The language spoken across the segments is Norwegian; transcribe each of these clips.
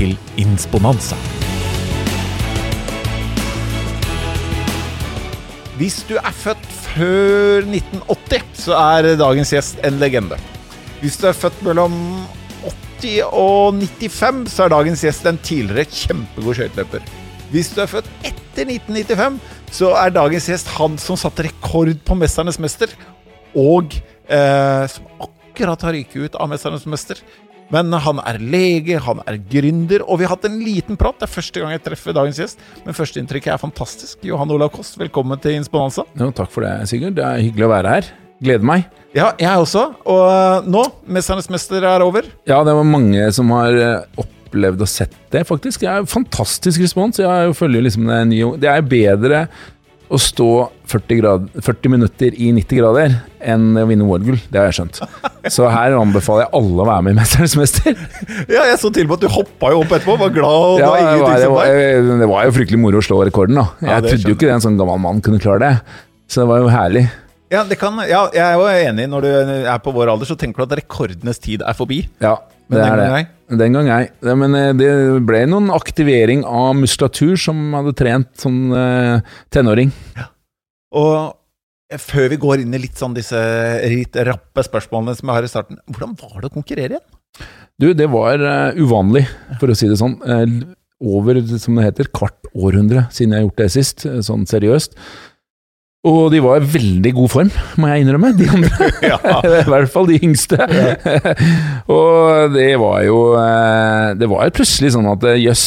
til Insponanza. Hvis du er født før 1980, så er dagens gjest en legende. Hvis du er født mellom 80 og 95, så er dagens gjest en tidligere kjempegod skøyteløper. Hvis du er født etter 1995, så er dagens gjest han som satte rekord på 'Mesternes mester', og eh, som akkurat har ryket ut av 'Mesternes mester'. Men han er lege, han er gründer, og vi har hatt en liten prat. Det er første gang jeg treffer dagens gjest, men førsteinntrykket er fantastisk. Johan Olav Kost, velkommen til Insponanza. Jo, takk for det, Sigurd. Det er hyggelig å være her. Gleder meg. Ja, jeg også. Og eh, nå, 'Mesternes mester' er over. Ja, det var mange som har eh, opplevd og sett det, faktisk. Det er fantastisk respons. Jeg følger liksom det nye Det er bedre å stå 40, grad, 40 minutter i 90 grader enn å vinne OL-gull. Det har jeg skjønt. Så her anbefaler jeg alle å være med i 'Mesternes mester'. Ja, jeg så til og med at du hoppa jo opp etterpå. Var glad og Ja, var det, var, det, var, det var jo fryktelig moro å slå rekorden, da. Jeg Ja, trodde jo ikke det en sånn gammel mann kunne klare det. Så det var jo herlig. Ja, det kan, ja, jeg er jo enig. Når du er på vår alder, så tenker du at rekordenes tid er forbi. Ja, Men det den er det. Den gang ei. Men eh, det ble noen aktivering av muskulatur som hadde trent som eh, tenåring. Og før vi går inn i litt sånn disse litt rappe spørsmålene som jeg har i starten, hvordan var det å konkurrere igjen? Du, det var uh, uvanlig, for å si det sånn. Uh, over, som det heter, kvart århundre siden jeg har gjort det sist, sånn seriøst. Og de var i veldig god form, må jeg innrømme, de andre. Ja. I hvert fall de yngste. og det var jo eh, Det var jo plutselig sånn at eh, jøss,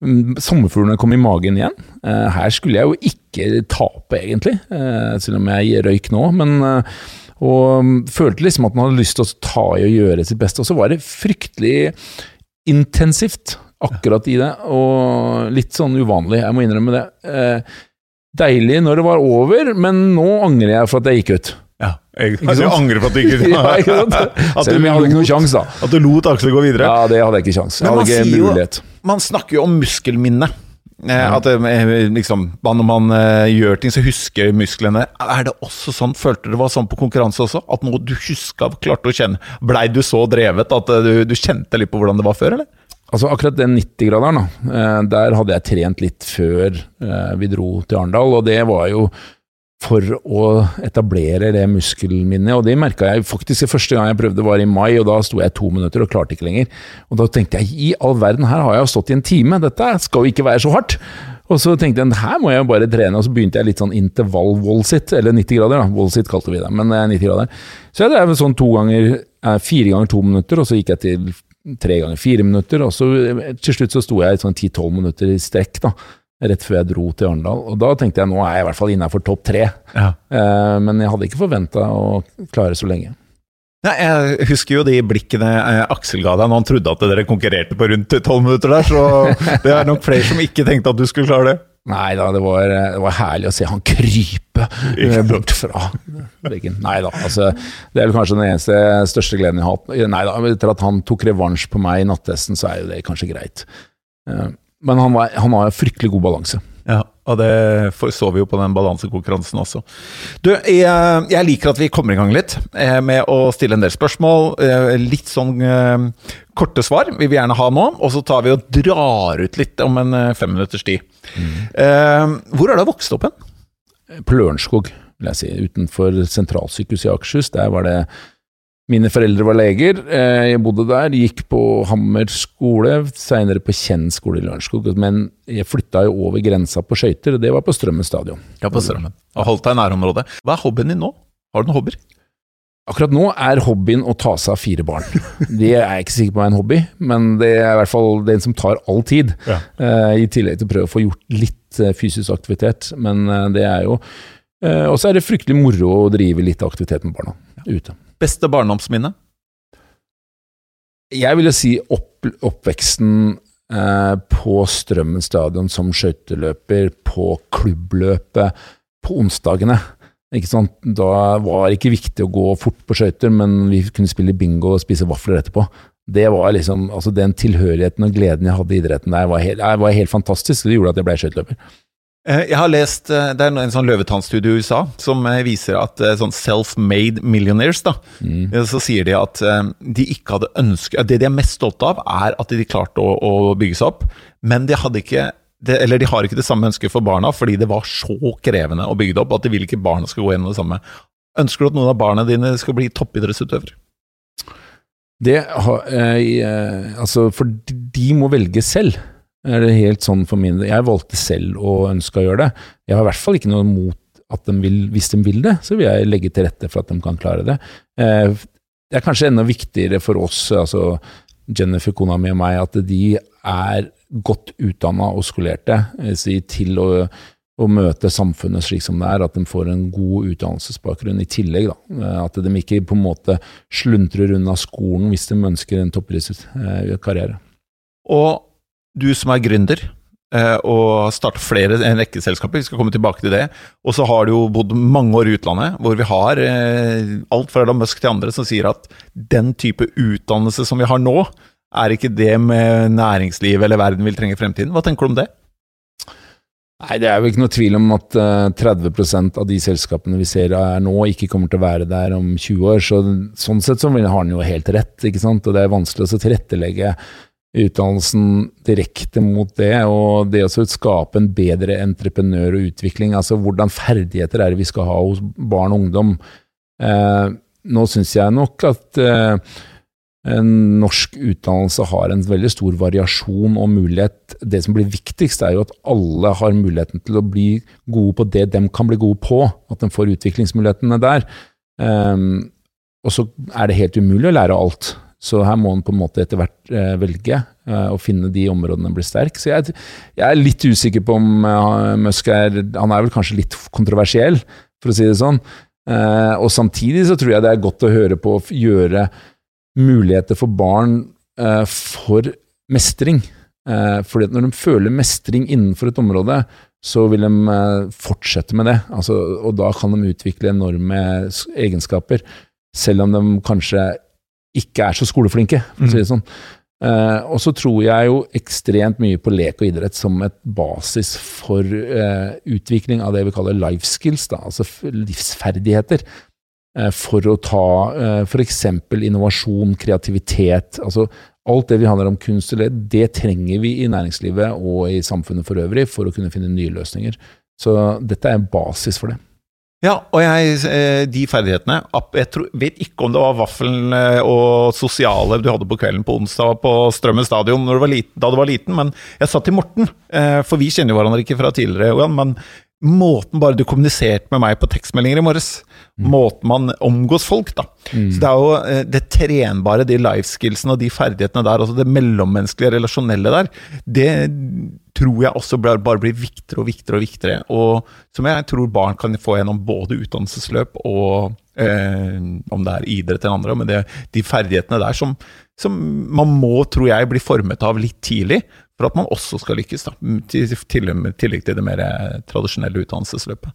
mm, sommerfuglene kom i magen igjen. Eh, Her skulle jeg jo ikke tape, egentlig, selv om jeg røyk nå. men og mm, følte liksom at man hadde lyst til å ta i og gjøre sitt beste. Og så var det fryktelig intensivt akkurat i det, og litt sånn uvanlig, jeg må innrømme det. Eh, deilig når det var over, men nå angrer jeg for at jeg gikk ut. Ja, jeg, Ikke sant? Du angrer på at du ikke Ja, ikke sant? At Selv om jeg hadde ikke noen lot- sjanse, da. At du lot Aksel gå videre. Ja, det hadde jeg ikke sjans. Jeg hadde ikke mulighet. jo-. Man snakker jo om muskelminne. Eh, At eh, liksom, når man eh, gjør ting, så husker musklene. Er det også sånn, Følte du det var sånn på konkurranse også? At noe du huska, klarte å kjenne Blei du så drevet at eh, du, du kjente litt på hvordan det var før, eller? Altså Akkurat den 90-graderen, eh, der hadde jeg trent litt før eh, vi dro til Arendal, og det var jo for å etablere det muskelminnet, og det merka jeg faktisk første gang jeg prøvde var i mai, og da sto jeg to minutter og klarte ikke lenger. Og da tenkte jeg i all verden, her har jeg jo stått i en time, dette skal jo ikke være så hardt. Og så tenkte jeg her må jeg jo bare trene, og så begynte jeg litt sånn intervall-wallsit, eller 90 grader, da. Wallsit kalte vi det, men eh, 90 grader. Så jeg drev sånn to ganger, eh, fire ganger to minutter, og så gikk jeg til tre ganger fire minutter, og så til slutt så sto jeg i sånn 10-12 minutter i strekk, da. Rett før jeg dro til Arendal. Og da tenkte jeg nå er jeg i hvert fall innafor topp tre. Ja. Eh, men jeg hadde ikke forventa å klare så lenge. Nei, jeg husker jo de blikkene eh, Aksel ga deg når han trodde at dere konkurrerte på rundt tolv minutter der, så det er nok flere som ikke tenkte at du skulle klare det. Nei da, det var, det var herlig å se han krype eh, bort fra veggen. Nei da, altså. Det er vel kanskje den eneste største gleden jeg har hatt. Nei da, etter at han tok revansj på meg i nattesten, så er jo det kanskje greit. Eh, Men han, var, han har fryktelig god balanse. Og det så vi jo på den balansekonkurransen også. Du, jeg, jeg liker at vi kommer i gang litt eh, med å stille en del spørsmål. eh, Litt sånn eh, korte svar vil vi gjerne ha nå, og så tar vi og drar ut litt om en femminutters tid. Mm. Hvor er du vokst opp hen? På Lørenskog, vil jeg si, utenfor sentralsykehuset i Akershus. Der var det Mine foreldre var leger, eh, jeg bodde der, gikk på Hammer skole, seinere på Kjenn skole i Lørenskog. Men jeg flytta jo over grensa på skøyter, og det var på Strømmen stadion. Ja, på Strømmen. Og holdt deg i nærområdet. Hva er hobbyen din nå? Har du noen hobbyer? Akkurat nå er hobbyen å ta seg av fire barn. Det er jeg ikke sikker på er en hobby, men det er i hvert fall den som tar all tid. Ja. Eh, I tillegg til å prøve å få gjort litt eh, fysisk aktivitet. Men det er jo Og så er det fryktelig moro å drive litt aktivitet med barna ute. Beste barndomsminne? Jeg ville si opp, oppveksten eh, på Strømmen stadion som skøyteløper, på klubbløpet, på onsdagene. Da var det ikke viktig å gå fort på skøyter, men vi kunne spille bingo og spise vafler etterpå. Det var liksom, altså Den tilhørigheten og gleden jeg hadde i idretten der, var helt, var helt fantastisk. Det gjorde at jeg ble skøyteløper. Eh, jeg har lest, eh, Det er en sånn løvetannstudie i USA som eh, viser at sånn self-made millionaires da, mm. Så sier de at de ikke hadde ønsket Det de er mest stolte av, er at de klarte å, å bygge seg opp, men de hadde ikke det, eller de har ikke det samme ønsket for barna, fordi det var så krevende å bygge det opp at de vil ikke barna skal gå gjennom det samme. Ønsker du at noen av barna dine skal bli toppidrettsutøvere? Det har eh, Altså, for de må velge selv er det helt sånn for min Jeg valgte selv og ønske å gjøre det. Jeg har i hvert fall ikke noe mot at de vil, hvis de vil det, så vil jeg legge til rette for at de kan klare det. Eh, det er kanskje enda viktigere for oss, altså Jennifer, kona mi og meg, at de er godt utdanna og skolerte eh, til å, å, møte samfunnet slik som det er, at de får en god utdannelsesbakgrunn i tillegg. Da. Eh, at de ikke på en måte sluntrer unna skolen hvis de ønsker en toppidrettskarriere. Og du som er gründer eh, og starter flere, en rekke selskaper, vi skal komme tilbake til det. Og så har du jo bodd mange år i utlandet, hvor vi har eh, alt fra Elon Musk til andre som sier at den type utdannelse som vi har nå, er ikke det med næringslivet eller verden vil trenge i fremtiden. Hva tenker du om det? Nei, Det er jo ikke noe tvil om at 30 eh, av de selskapene vi ser er nå, ikke kommer til å være der om 20 år. Så, sånn sett så har han jo helt rett, ikke sant. Og det er vanskelig å tilrettelegge utdannelsen direkte mot det, og det å skape en bedre entreprenør og utvikling. Altså hvordan ferdigheter er det vi skal ha hos barn og ungdom. Eh, nå syns jeg nok at eh, norsk utdannelse har en veldig stor variasjon og mulighet. Det som blir viktigst, er jo at alle har muligheten til å bli gode på det de kan bli gode på. At de får utviklingsmulighetene der. Eh, og så er det helt umulig å lære alt. Så her må en på en måte etter hvert eh, velge eh, og finne de områdene en blir sterk. Så jeg, jeg, er litt usikker på om uh, Musk er Han er vel kanskje litt kontroversiell, for å si det sånn. Og samtidig så tror jeg det er godt å høre på å gjøre muligheter for barn for mestring. Fordi når de føler mestring innenfor et område, så vil de fortsette med det. Altså, og da kan de utvikle enorme egenskaper. Selv om de kanskje ikke er så skoleflinke, for å si det mm. sånn. Uh, og så tror jeg jo ekstremt mye på lek og idrett som et basis for uh, utvikling av det vi kaller life skills, da, altså livsferdigheter. Uh, for å ta uh, f.eks. innovasjon, kreativitet. altså Alt det vi handler om kunst og led, det trenger vi i næringslivet og i samfunnet for øvrig for å kunne finne nye løsninger. Så dette er en basis for det. Ja, og jeg, eh, de ferdighetene Jeg tror, vet ikke om det var vaffelen eh, og sosiale du hadde på kvelden på onsdag på Strømmen stadion da du var liten, men jeg sa til Morten, eh, for vi kjenner jo hverandre ikke fra tidligere, men måten bare du kommuniserte med meg på tekstmeldinger i morges, mm. måten man omgås folk, da. Mm. Så det er jo det trenbare, de life skillsene og de ferdighetene der, altså det mellommenneskelige, relasjonelle der, det tror jeg også bare blir viktigere og viktigere og viktigere. Og som jeg tror barn kan få gjennom både utdannelsesløp og eh, om det er idrett eller andre, men det, de ferdighetene der som, som, man må, tror jeg, bli formet av litt tidlig for at man også skal lykkes, da, til tillegg til det mer tradisjonelle utdannelsesløpet.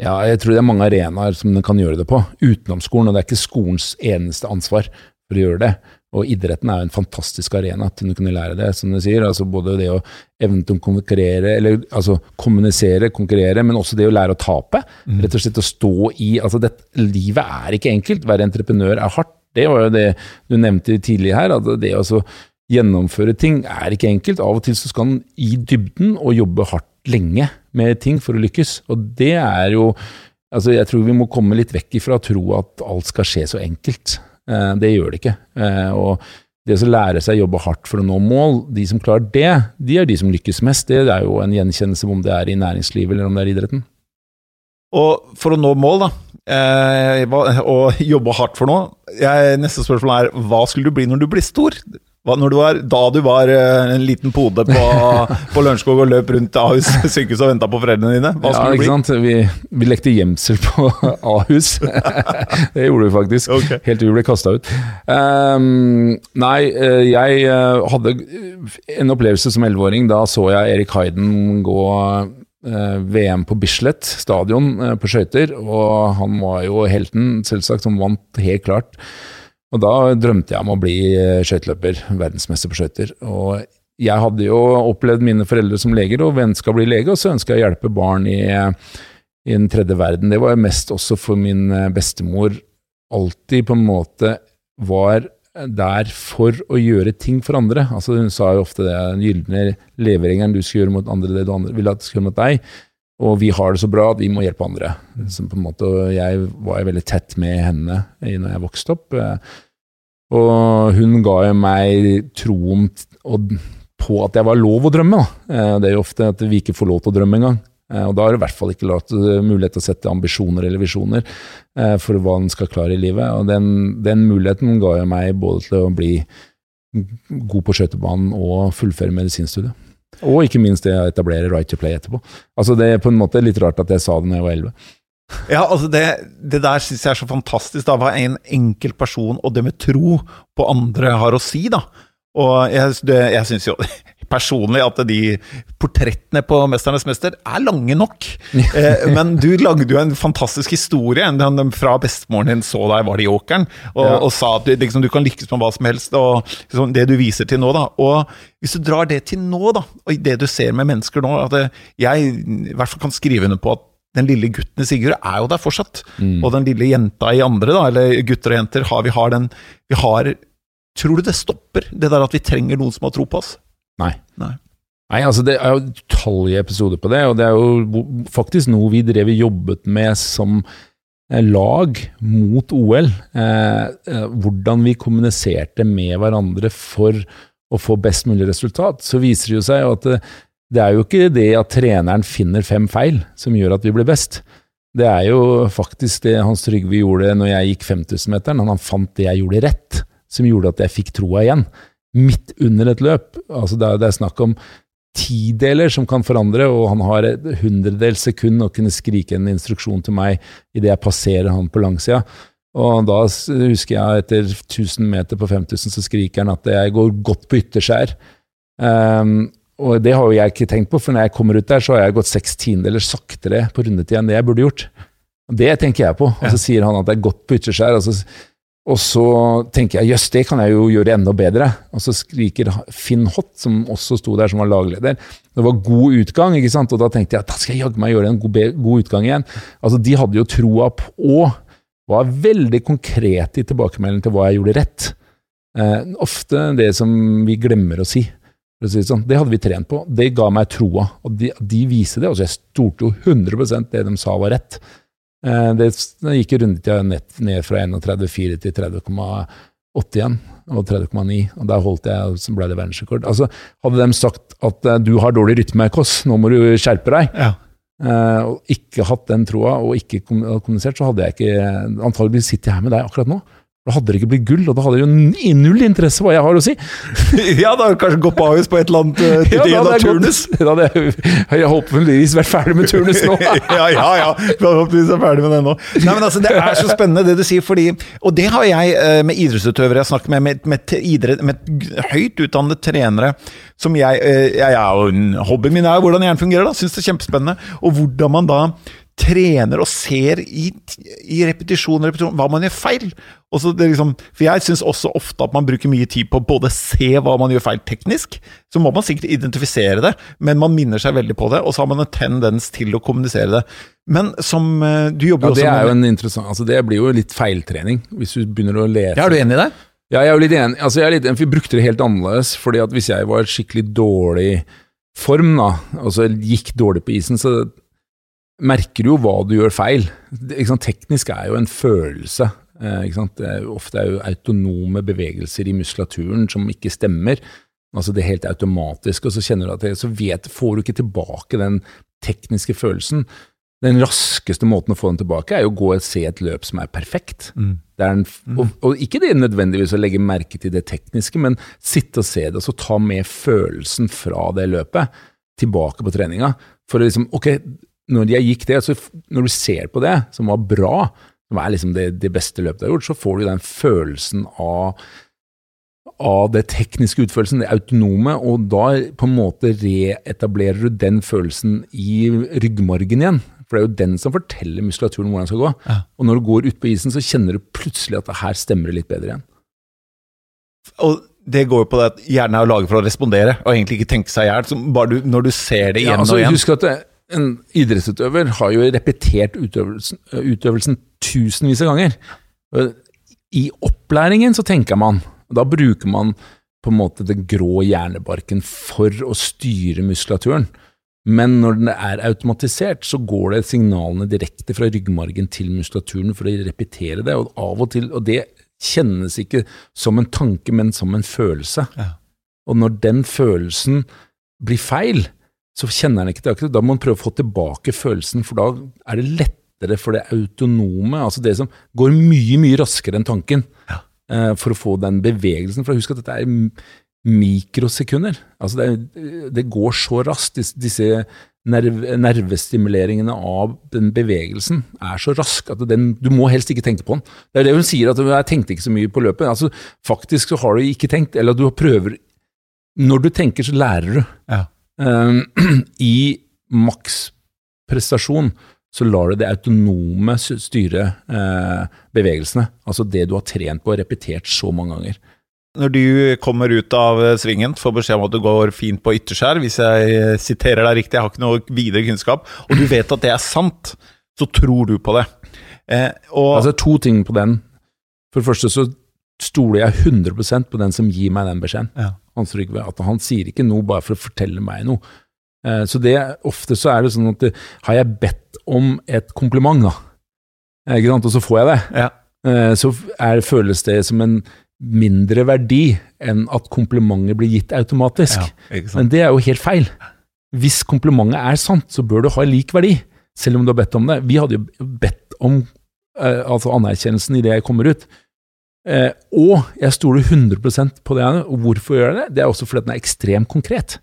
Ja, jeg tror det er mange arenaer som den kan gjøre det på, utenom skolen. Og det er ikke skolens eneste ansvar for å gjøre det. Og idretten er jo en fantastisk arena til å kunne lære det, som du sier. altså Både det å evne til å konkurrere, eller altså kommunisere, konkurrere, men også det å lære å tape. Mm. Rett og slett å stå i altså det, Livet er ikke enkelt. Være entreprenør er hardt. Det var jo det du nevnte tidlig her. at det å gjennomføre ting er ikke enkelt. Av og til så skal en i dybden og jobbe hardt lenge med ting for å lykkes. Og det er jo altså Jeg tror vi må komme litt vekk ifra å tro at alt skal skje så enkelt. Eh, det gjør det ikke. Eh, og det å lære seg å jobbe hardt for å nå mål, de som klarer det, de er de som lykkes mest. Det er jo en gjenkjennelse om det er i næringslivet eller om det er i idretten. Og for å nå mål, da, eh, og jobbe hardt for noe Neste spørsmål er hva skulle du bli når du blir stor? Du var, da du var uh, en liten pode på, på Lørenskog og løp rundt Ahus sykehus og venta på foreldrene dine? Hva ja, ikke sant? Vi, vi, lekte gjemsel på Ahus. det gjorde vi faktisk. Okay. Helt til vi ble kasta ut. Um, nei, eh, jeg uh, hadde en opplevelse som elleveåring. Da så jeg Erik Hayden gå VM på Bislett stadion på skøyter, og han var jo helten, selvsagt, som vant helt klart. Og da drømte jeg om å bli eh, skøyteløper, verdensmester på skøyter. Og jeg hadde jo opplevd mine foreldre som leger, og ønska å bli lege, og så ønska jeg å hjelpe barn i, i, den tredje verden. Det var mest også for min eh, bestemor alltid på en måte var der for å gjøre ting for andre. Altså Hun sa jo ofte det, den gylne leveregelen du skal gjøre mot andre, det du andre vil at skal gjøre mot deg. Og vi har det så bra at vi må hjelpe andre. Så på en måte, jeg var veldig tett med henne når jeg vokste opp. Og hun ga jo meg troen på at jeg var lov å drømme. Det er jo ofte at vi ikke får lov til å drømme engang. Og da har du i hvert fall ikke mulighet til å sette ambisjoner eller visjoner for hva en skal klare i livet. Og den, den muligheten ga jo meg både til å bli god på skøytebanen og fullføre medisinstudiet. Og ikke minst det å etablere Right to Play etterpå. Altså Det er på en måte litt rart at jeg sa det da jeg var 11. Ja, altså det, det der syns jeg er så fantastisk, da, hva en enkelt person og det med tro på andre har å si, da. Og jeg, jeg syns jo personlig at de portrettene på 'Mesternes mester' er lange nok. Eh, men du lagde jo en fantastisk historie fra bestemoren din så deg var det i åkeren, og, ja. og sa at du, liksom, du, kan lykkes med hva som helst. og liksom, Det du viser til nå, da. Og hvis du drar det til nå, da, og det du ser med mennesker nå at Jeg i hvert fall kan skrive under på at den lille gutten i Sigurd er jo der fortsatt. Mm. Og den lille jenta i andre, da, eller gutter og jenter, har, vi har den vi har, Tror du det stopper, det der at vi trenger noen som har tro på oss? Nei. Nei. Nei, altså Det er jo utallige episoder på det, og det er jo faktisk noe vi drev jobbet med som eh, lag mot OL. Eh, eh, hvordan vi kommuniserte med hverandre for å få best mulig resultat. Så viser det jo seg at det, eh, det er jo ikke det at treneren finner fem feil som gjør at vi blir best. Det er jo faktisk det Hans Trygve gjorde når jeg gikk 5000-meteren. Han fant det jeg gjorde rett, som gjorde at jeg fikk troa igjen midt under et løp. Altså det, er, det er snakk om tideler som kan forandre, og han har et hundredels sekund å kunne skrike en instruksjon til meg idet jeg passerer han på langsida. Og da husker jeg etter 1000 meter på 5000 så skriker han at jeg går godt på ytterskjær. Um, og det har jo jeg ikke tenkt på, for når jeg kommer ut der, så har jeg gått seks tiendedeler saktere på rundetid enn det jeg burde gjort. Det tenker jeg på. Og så sier han at det er godt på ytterskjær. Og så og så tenker jeg jøss, det kan jeg jo gjøre enda bedre. Og så skriker Finn Hott, som også sto der som var lagleder. Det var god utgang, ikke sant? og da tenkte jeg da skal jeg jaggu meg gjøre en god, god, utgang igjen. Altså, De hadde jo troa på, var veldig konkrete i tilbakemeldingen til hva jeg gjorde rett. Eh, ofte det som vi glemmer å si. Si sånn. Det hadde vi trent på. Det ga meg troa. Og de, de viste det. Altså, jeg stolte jo 100% det de sa var rett. Eh, det, gikk rundetida ned, ned fra 31,4 til 30,8 igjen, og 30,9. Og der holdt jeg, så ble det verdensrekord. Altså, hadde de sagt at eh, du har dårlig rytme, Kåss, nå må du skjerpe deg, ja. uh, og ikke hatt den troa, og ikke kommunisert, så hadde jeg ikke antageligvis sittet her med deg akkurat nå. Da hadde det ikke blitt gull, og da hadde det jo null interesse hva jeg har å si. ja, da hadde du kanskje gått på Ahus på et eller annet uh, ja, da hadde turnus. Da hadde jeg, jeg håpeligvis vært ferdig med turnus nå. ja, ja, ja. Forhåpentligvis er ferdig med det nå. Nei, men altså, Det er så spennende det du sier, fordi Og det har jeg uh, med idrettsutøvere jeg snakker med, med, med, idrett, med høyt utdannede trenere som jeg, uh, jeg, jeg Hobbyen min er jo hvordan hjernen fungerer, da. Syns det er kjempespennende. Og hvordan man da trener og ser i, i repetisjon, repetisjon hva man gjør feil. Liksom, for jeg syns også ofte at man bruker mye tid på både se hva man gjør feil teknisk, så må man sikkert identifisere det, men man minner seg veldig på det, og så har man en tendens til å kommunisere det. Men som eh, du jobber ja, det er jo en interessant, altså det blir jo litt feiltrening, hvis du begynner å lese. Ja, er du enig i det? Ja, jeg er jo litt enig. Altså, jeg er litt enig, for Vi brukte det helt annerledes. fordi at Hvis jeg var skikkelig dårlig form, da, altså gikk dårlig på isen, så merker jo hva du gjør feil. Teknisk er jo en følelse. Eh, er ofte er jo autonome bevegelser i muskulaturen som ikke stemmer. Altså Det helt automatisk, og så kjenner du at det, så vet, får du ikke tilbake den tekniske følelsen. Den raskeste måten å få den tilbake, er jo å gå og se et løp som er perfekt. Mm. Det er en, og, og ikke det nødvendigvis å legge merke til det tekniske, men sitte og se det, og så ta med følelsen fra det løpet tilbake på treninga. For å liksom, ok, når jeg gikk det, så når du ser på det, som var bra, som er liksom det, det beste løpet du har gjort, så får du den følelsen av av det tekniske utførelsen, det autonome, og da på en måte reetablerer du den følelsen i ryggmargen igjen. For det er jo den som forteller muskulaturen hvordan den skal gå. Ja. Og når du går ut på isen, så kjenner du plutselig at det her stemmer det litt bedre igjen. Og det går jo på det at hjernen er laget for å respondere, og egentlig ikke tenke seg i hjel. Når du ser det igjen Ja, altså, og igjen Husk at det, en idrettsutøver har jo repetert utøvelsen, utøvelsen tusenvis av ganger. I opplæringen så tenker man, og da bruker man på en måte den grå hjernebarken for å styre muskulaturen. Men når den er automatisert, så går det signalene direkte fra ryggmargen til muskulaturen for å repetere det, og av og til, og det kjennes ikke som en tanke, men som en følelse. Ja. Og når den følelsen blir feil, så kjenner han ikke det. Da må han prøve å få tilbake følelsen, for da er det lettere for det autonome, altså det som går mye, mye raskere enn tanken, Ja. eh, for å få den bevegelsen. For husk at dette er mikrosekunder. Altså det, det går så raskt. Disse, nerve, nervestimuleringene av den bevegelsen er så rask at den, du må helst ikke tenke på den. Det er det hun sier, at jeg tenkte ikke så mye på løpet. Altså, faktisk så har du ikke tenkt, eller du prøver Når du tenker, så lærer du. Ja. Um, I maksprestasjon så lar du det autonome styre eh, bevegelsene. Altså det du har trent på og repetert så mange ganger. Når du kommer ut av eh, svingen, får beskjed om at du går fint på ytterskjær, hvis jeg eh, siterer deg riktig, jeg har ikke noe videre kunnskap, og du vet at det er sant, så tror du på det. Eh, Altså to ting på den. For det første så stoler jeg 100% på den som gir meg den beskjeden. Ja. Hans Rygve. At han sier ikke noe bare for å fortelle meg noe. Eh, Så det, ofte så er det sånn at det, har jeg bedt om et kompliment, da, Eh, ikke sant? og så får jeg det, ja, eh, så er, føles det som en mindre verdi enn at komplimentet blir gitt automatisk. ja. Men det er jo helt feil. Hvis komplimentet er sant, så bør det ha lik verdi, selv om du har bedt om det. Vi hadde jo bedt om eh, altså anerkjennelsen i det jeg kommer ut. Eh, og jeg stoler 100% på det. Og hvorfor gjør jeg det? Det er også fordi den er ekstremt konkret.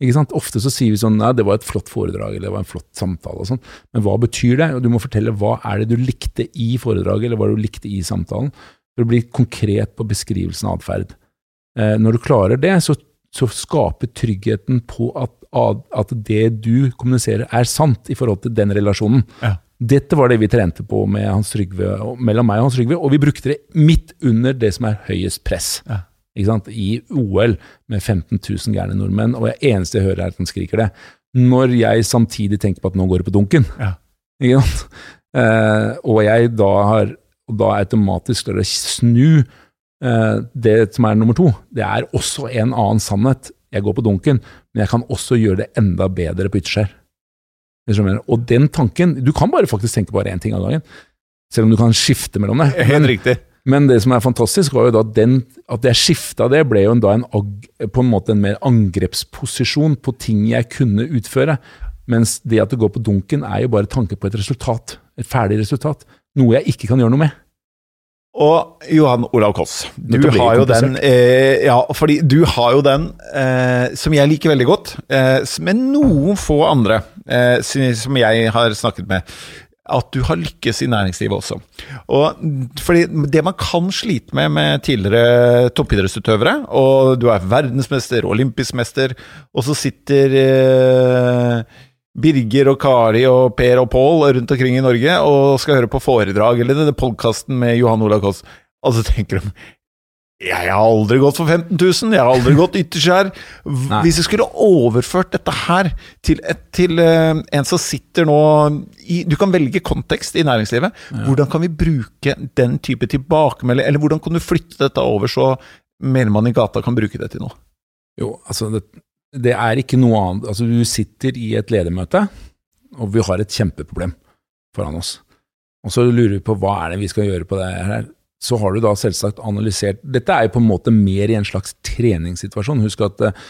Ikke sant? Ofte så sier vi sånn Nei, det var et flott foredrag, eller det var en flott samtale og sånn. Men hva betyr det? Og du må fortelle hva er det du likte i foredraget, eller hva du likte i samtalen. For å bli konkret på beskrivelsen av atferd. Eh, når du klarer det, så, så skaper tryggheten på at, at det du kommuniserer, er sant i forhold til den relasjonen. Ja. Dette var det vi trente på med Hans Trygve, mellom meg og Hans Trygve, og vi brukte det midt under det som er høyest press. Ja. Ikke sant? I OL med 15 000 gærne nordmenn, og det eneste jeg hører er at han skriker det. Når jeg samtidig tenker på at nå går det på dunken. Ja. Ikke sant? Eh, og jeg da har da automatisk klarer å snu eh, det som er nummer to. Det er også en annen sannhet. Jeg går på dunken, men jeg kan også gjøre det enda bedre på ytterskjær. Og den tanken Du kan bare faktisk tenke bare én ting av gangen. Selv om du kan skifte mellom det. Helt riktig. Men det som er fantastisk, var jo da den, at jeg skifta det, ble jo da en, på en måte en mer angrepsposisjon på ting jeg kunne utføre. Mens det at det går på dunken, er jo bare tanke på et resultat. Et ferdig resultat. Noe jeg ikke kan gjøre noe med. Og Johan Olav Koss, du har jo den eh, Ja, fordi du har jo den eh, som jeg liker veldig godt, eh, med noen få andre eh, som jeg har snakket med. At du har lykkes i næringslivet også. Og fordi Det man kan slite med med tidligere toppidrettsutøvere, og du er verdensmester olympisk mester, og så sitter eh, Birger og Kari og Per og Pål rundt omkring i Norge og skal høre på foredrag eller denne podkasten med Johan Olav Koss, og så tenker de jeg har aldri gått for 15 000, jeg har aldri gått ytterskjær. Hvis jeg skulle overført dette her til, et, til eh, en som sitter nå i Du kan velge kontekst i næringslivet. Hvordan kan vi bruke den type tilbakemelding, eller hvordan kan du flytte dette over så mellommannen i gata kan bruke det til noe? Jo, altså det, det er ikke noe annet. Altså du sitter i et ledermøte, og vi har et kjempeproblem foran oss. Og så lurer vi på hva er det vi skal gjøre på det her. Så har du da selvsagt analysert Dette er jo på en måte mer i en slags treningssituasjon. Husk at eh,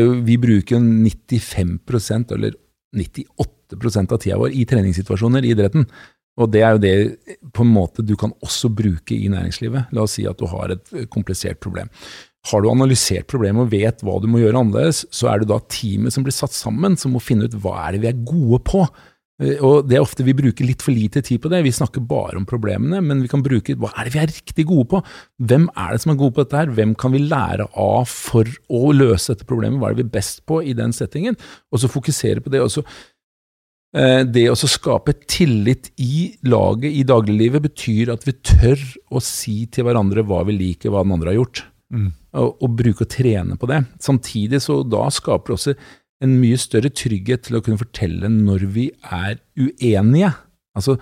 jo, vi bruker jo 95% eller 98 av tida vår i treningssituasjoner i idretten. Og det er jo det på en måte du kan også bruke i næringslivet. La oss si at du har et komplisert problem. Har du analysert problemet og vet hva du må gjøre annerledes, så er det da teamet som blir satt sammen, som må finne ut hva er det vi er gode på. Eh, og det er ofte Vi bruker litt for lite tid på det. Vi snakker bare om problemene, men vi kan bruke hva er det vi er riktig gode på? Hvem er det som er gode på dette her? Hvem kan vi lære av for å løse dette problemet? Hva er det vi er best på i den settingen? Og så fokusere på det. også Eh, det å skape tillit i laget i dagliglivet betyr at vi tør å si til hverandre hva vi liker, hva den andre har gjort. Mm. Og, og, bruke og trene på det. Samtidig så da skaper det også en mye større trygghet til å kunne fortelle når vi er uenige. Altså,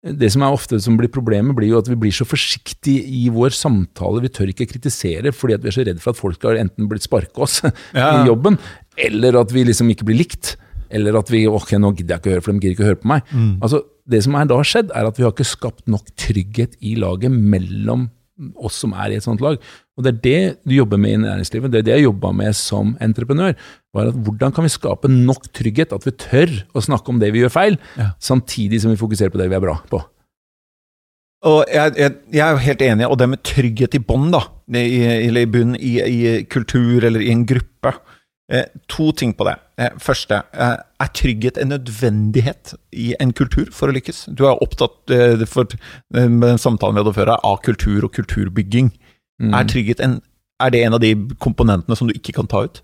det som er ofte som blir problemet, blir jo at vi blir så forsiktige i vår samtale. Vi tør ikke kritisere fordi vi er så redd for at folk har enten blitt sparka oss ja. i jobben, eller at vi liksom ikke blir likt. Eller at vi ok, nå gidder jeg ikke å høre, for de gidder ikke å høre på meg. Mm. Altså, Det som er da skjedd, er at vi har ikke skapt nok trygghet i laget mellom oss som er i et sånt lag. Og Det er det du jobber med i næringslivet, det er det jeg jobba med som entreprenør. var at Hvordan kan vi skape nok trygghet, at vi tør å snakke om det vi gjør feil, ja. samtidig som vi fokuserer på det vi er bra på. Og jeg, jeg, jeg er jo helt enig, og det med trygghet i bånd, da, eller i bunn, i, i kultur eller i en gruppe. Eh, to ting på det. Eh, første, eh, er trygghet en nødvendighet i en kultur for å lykkes? Du er opptatt for den samtalen vi hadde før, av kultur og kulturbygging. Mm. Er trygghet en, er det en av de komponentene som du ikke kan ta ut?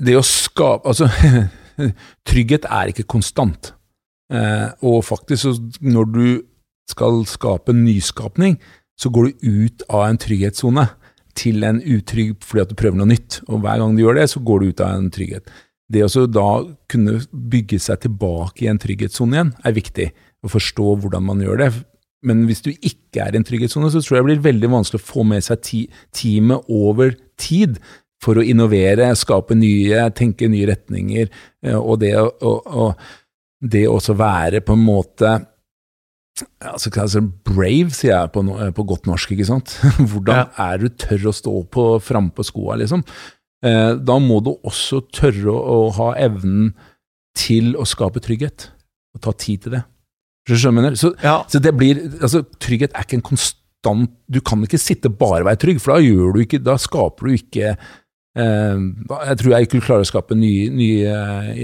Det å skape Altså, trygghet er ikke konstant. og faktisk, når du skal skape nyskapning, så går du ut av en trygghetssone til en utrygg fordi at du prøver noe nytt. Og hver gang du gjør det, så går du ut av en trygghet. Det å da kunne bygge seg tilbake i en trygghetssone igjen, er viktig. Å forstå hvordan man gjør det. Men hvis du ikke er i en trygghetssone, så tror jeg det blir veldig vanskelig å få med seg teamet over tid for å innovere, skape nye, tenke nye retninger. Eh, og det å, det også være på en måte altså, brave, sier jeg på, no, på, godt norsk, ikke sant. Hvordan ja. er du tør å stå på frampå skoa, liksom? Eh, da må du også tørre å, ha evnen til å skape trygghet, og ta tid til det. Så, ja. så det blir Altså, trygghet er ikke en konstant Du kan ikke sitte bare og være trygg, for da gjør du ikke Da skaper du ikke eh, jeg tror jeg ikke klarer å skape nye, nye,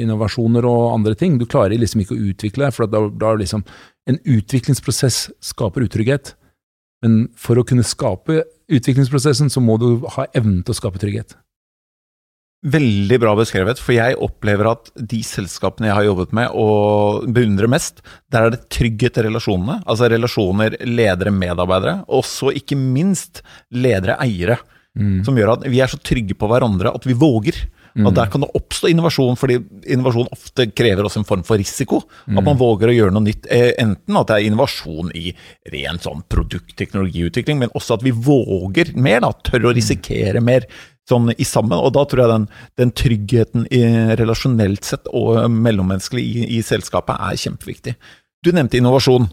innovasjoner og andre ting. Du klarer liksom ikke å utvikle, for da, da liksom en utviklingsprosess skaper utrygghet, men for å kunne skape utviklingsprosessen, så må du ha evnen til å skape trygghet. Veldig bra beskrevet, for jeg opplever at de selskapene jeg har jobbet med og beundrer mest, der er det trygghet i relasjonene. Altså relasjoner ledere-medarbeidere, og så ikke minst ledere-eiere. Mm. Som gjør at vi er så trygge på hverandre at vi våger. Mm. At der kan det oppstå innovasjon, fordi innovasjon ofte krever også en form for risiko. Mm. At man våger å gjøre noe nytt. Eh, enten at det er innovasjon i ren sånn produktteknologiutvikling, men også at vi våger mer, da, tør å mm. risikere mer sånn i sammen. Og da tror jeg den, den tryggheten i, relasjonelt sett og mellommenneskelig i, i selskapet er kjempeviktig. Du nevnte innovasjon.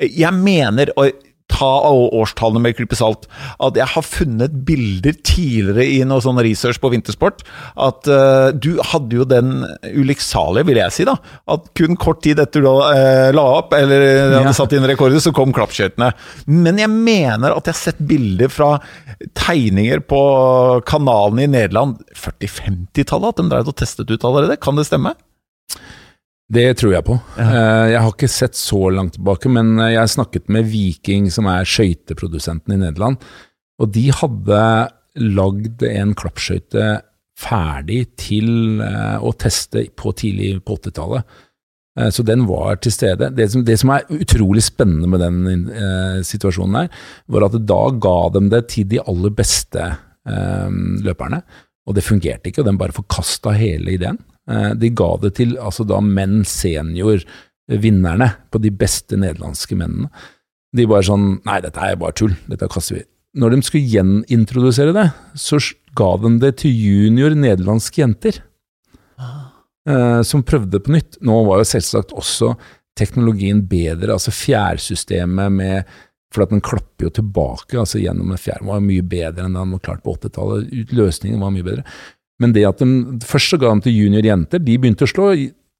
Jeg mener, og ta årstallene med klype salt. At jeg har funnet bilder tidligere i noe sånn research på vintersport. At uh, du hadde jo den ulykksalige, vil jeg si, da. At kun kort tid etter du uh, la opp, eller hadde ja. satt inn rekorder, så kom klappskøytene. Men jeg mener at jeg har sett bilder fra tegninger på kanalene i Nederland 40-50-tallet, at de drev og testet ut allerede. Kan det stemme? Det tror jeg på. Eh, jeg har ikke sett så langt tilbake, men eh, jeg snakket med Viking, som er skøyteprodusenten i Nederland. Og de hadde lagd en klappskøyte ferdig til eh, å teste på tidlig på 80-tallet. Så den var til stede. Det som, det som, er utrolig spennende med den eh, situasjonen her, var at da ga dem det til de aller beste eh, løperne. Og det fungerte ikke, og de bare forkasta hele ideen. Eh, de ga det til altså da menn senior-vinnerne på de beste nederlandske mennene. De bare sånn Nei, dette er bare tull. Dette kaster vi. Når de skulle gjenintrodusere det, så ga de det til junior nederlandske jenter. Ah. Som prøvde på nytt. Nå var jo selvsagt også teknologien bedre, altså fjærsystemet med For at den klapper jo tilbake altså gjennom en fjær. var mye bedre enn den var klart på 80-tallet. Løsningen var mye bedre. Men det at de først så ga de til juniorjenter, de begynte å slå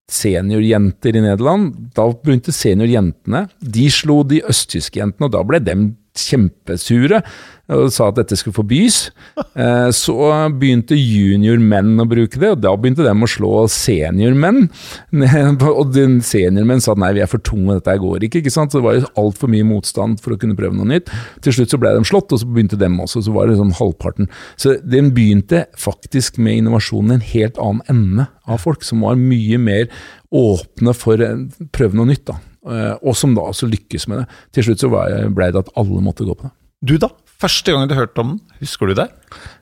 seniorjenter i Nederland. Da begynte seniorjentene. De slo de østtyske jentene, og da ble dem kjempesure og sa at dette skulle forbys. Eh, så begynte juniormenn å bruke det, og da begynte de å slå seniormenn. Og seniormenn sa at nei, vi er for tunge, dette går ikke. ikke sant? Så det var jo altfor mye motstand for å kunne prøve noe nytt. Til slutt så ble de slått, og så begynte dem også. Så var det sånn halvparten. Så den begynte faktisk med innovasjonen i en helt annen ende av folk, som var mye mer åpne for å prøve noe nytt. da. Eh, og som da også lykkes med det. Til slutt så ble det at alle måtte gå på det. Du da? Første gang du hørte om den, husker du det?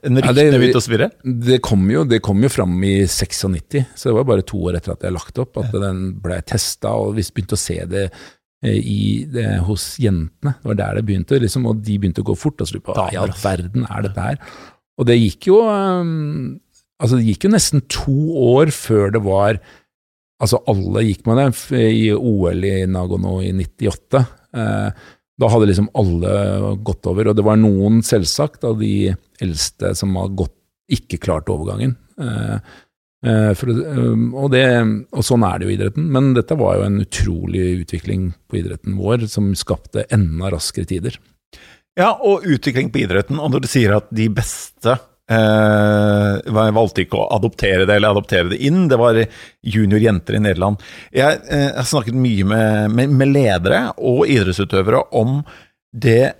En ryktene ja, begynte å svirre? Det kom jo, det kom jo fram i 96, så det var bare to år etter at jeg lagt opp, at den ble testa, og vi begynte å se det eh, i, det, hos jentene. Det var der det begynte, liksom, og de begynte å gå fort. Og så på hva i all verden er dette her? Og det gikk jo um, Altså, det gikk jo nesten to år før det var Altså, alle gikk med det i OL i Nagono i 98. Eh, da hadde liksom alle gått over, og det var noen, selvsagt, av de eldste som har ikke klart overgangen. Eh, eh, for, og, det, og, sånn er det jo i idretten. Men dette var jo en utrolig utvikling på idretten vår, som skapte enda raskere tider. Ja, og utvikling på idretten. Og når du sier at de beste eh, valgte ikke å adoptere det eller adoptere det inn. Det var juniorjenter i Nederland. Jeg eh, har snakket mye med, med, med, ledere og idrettsutøvere om det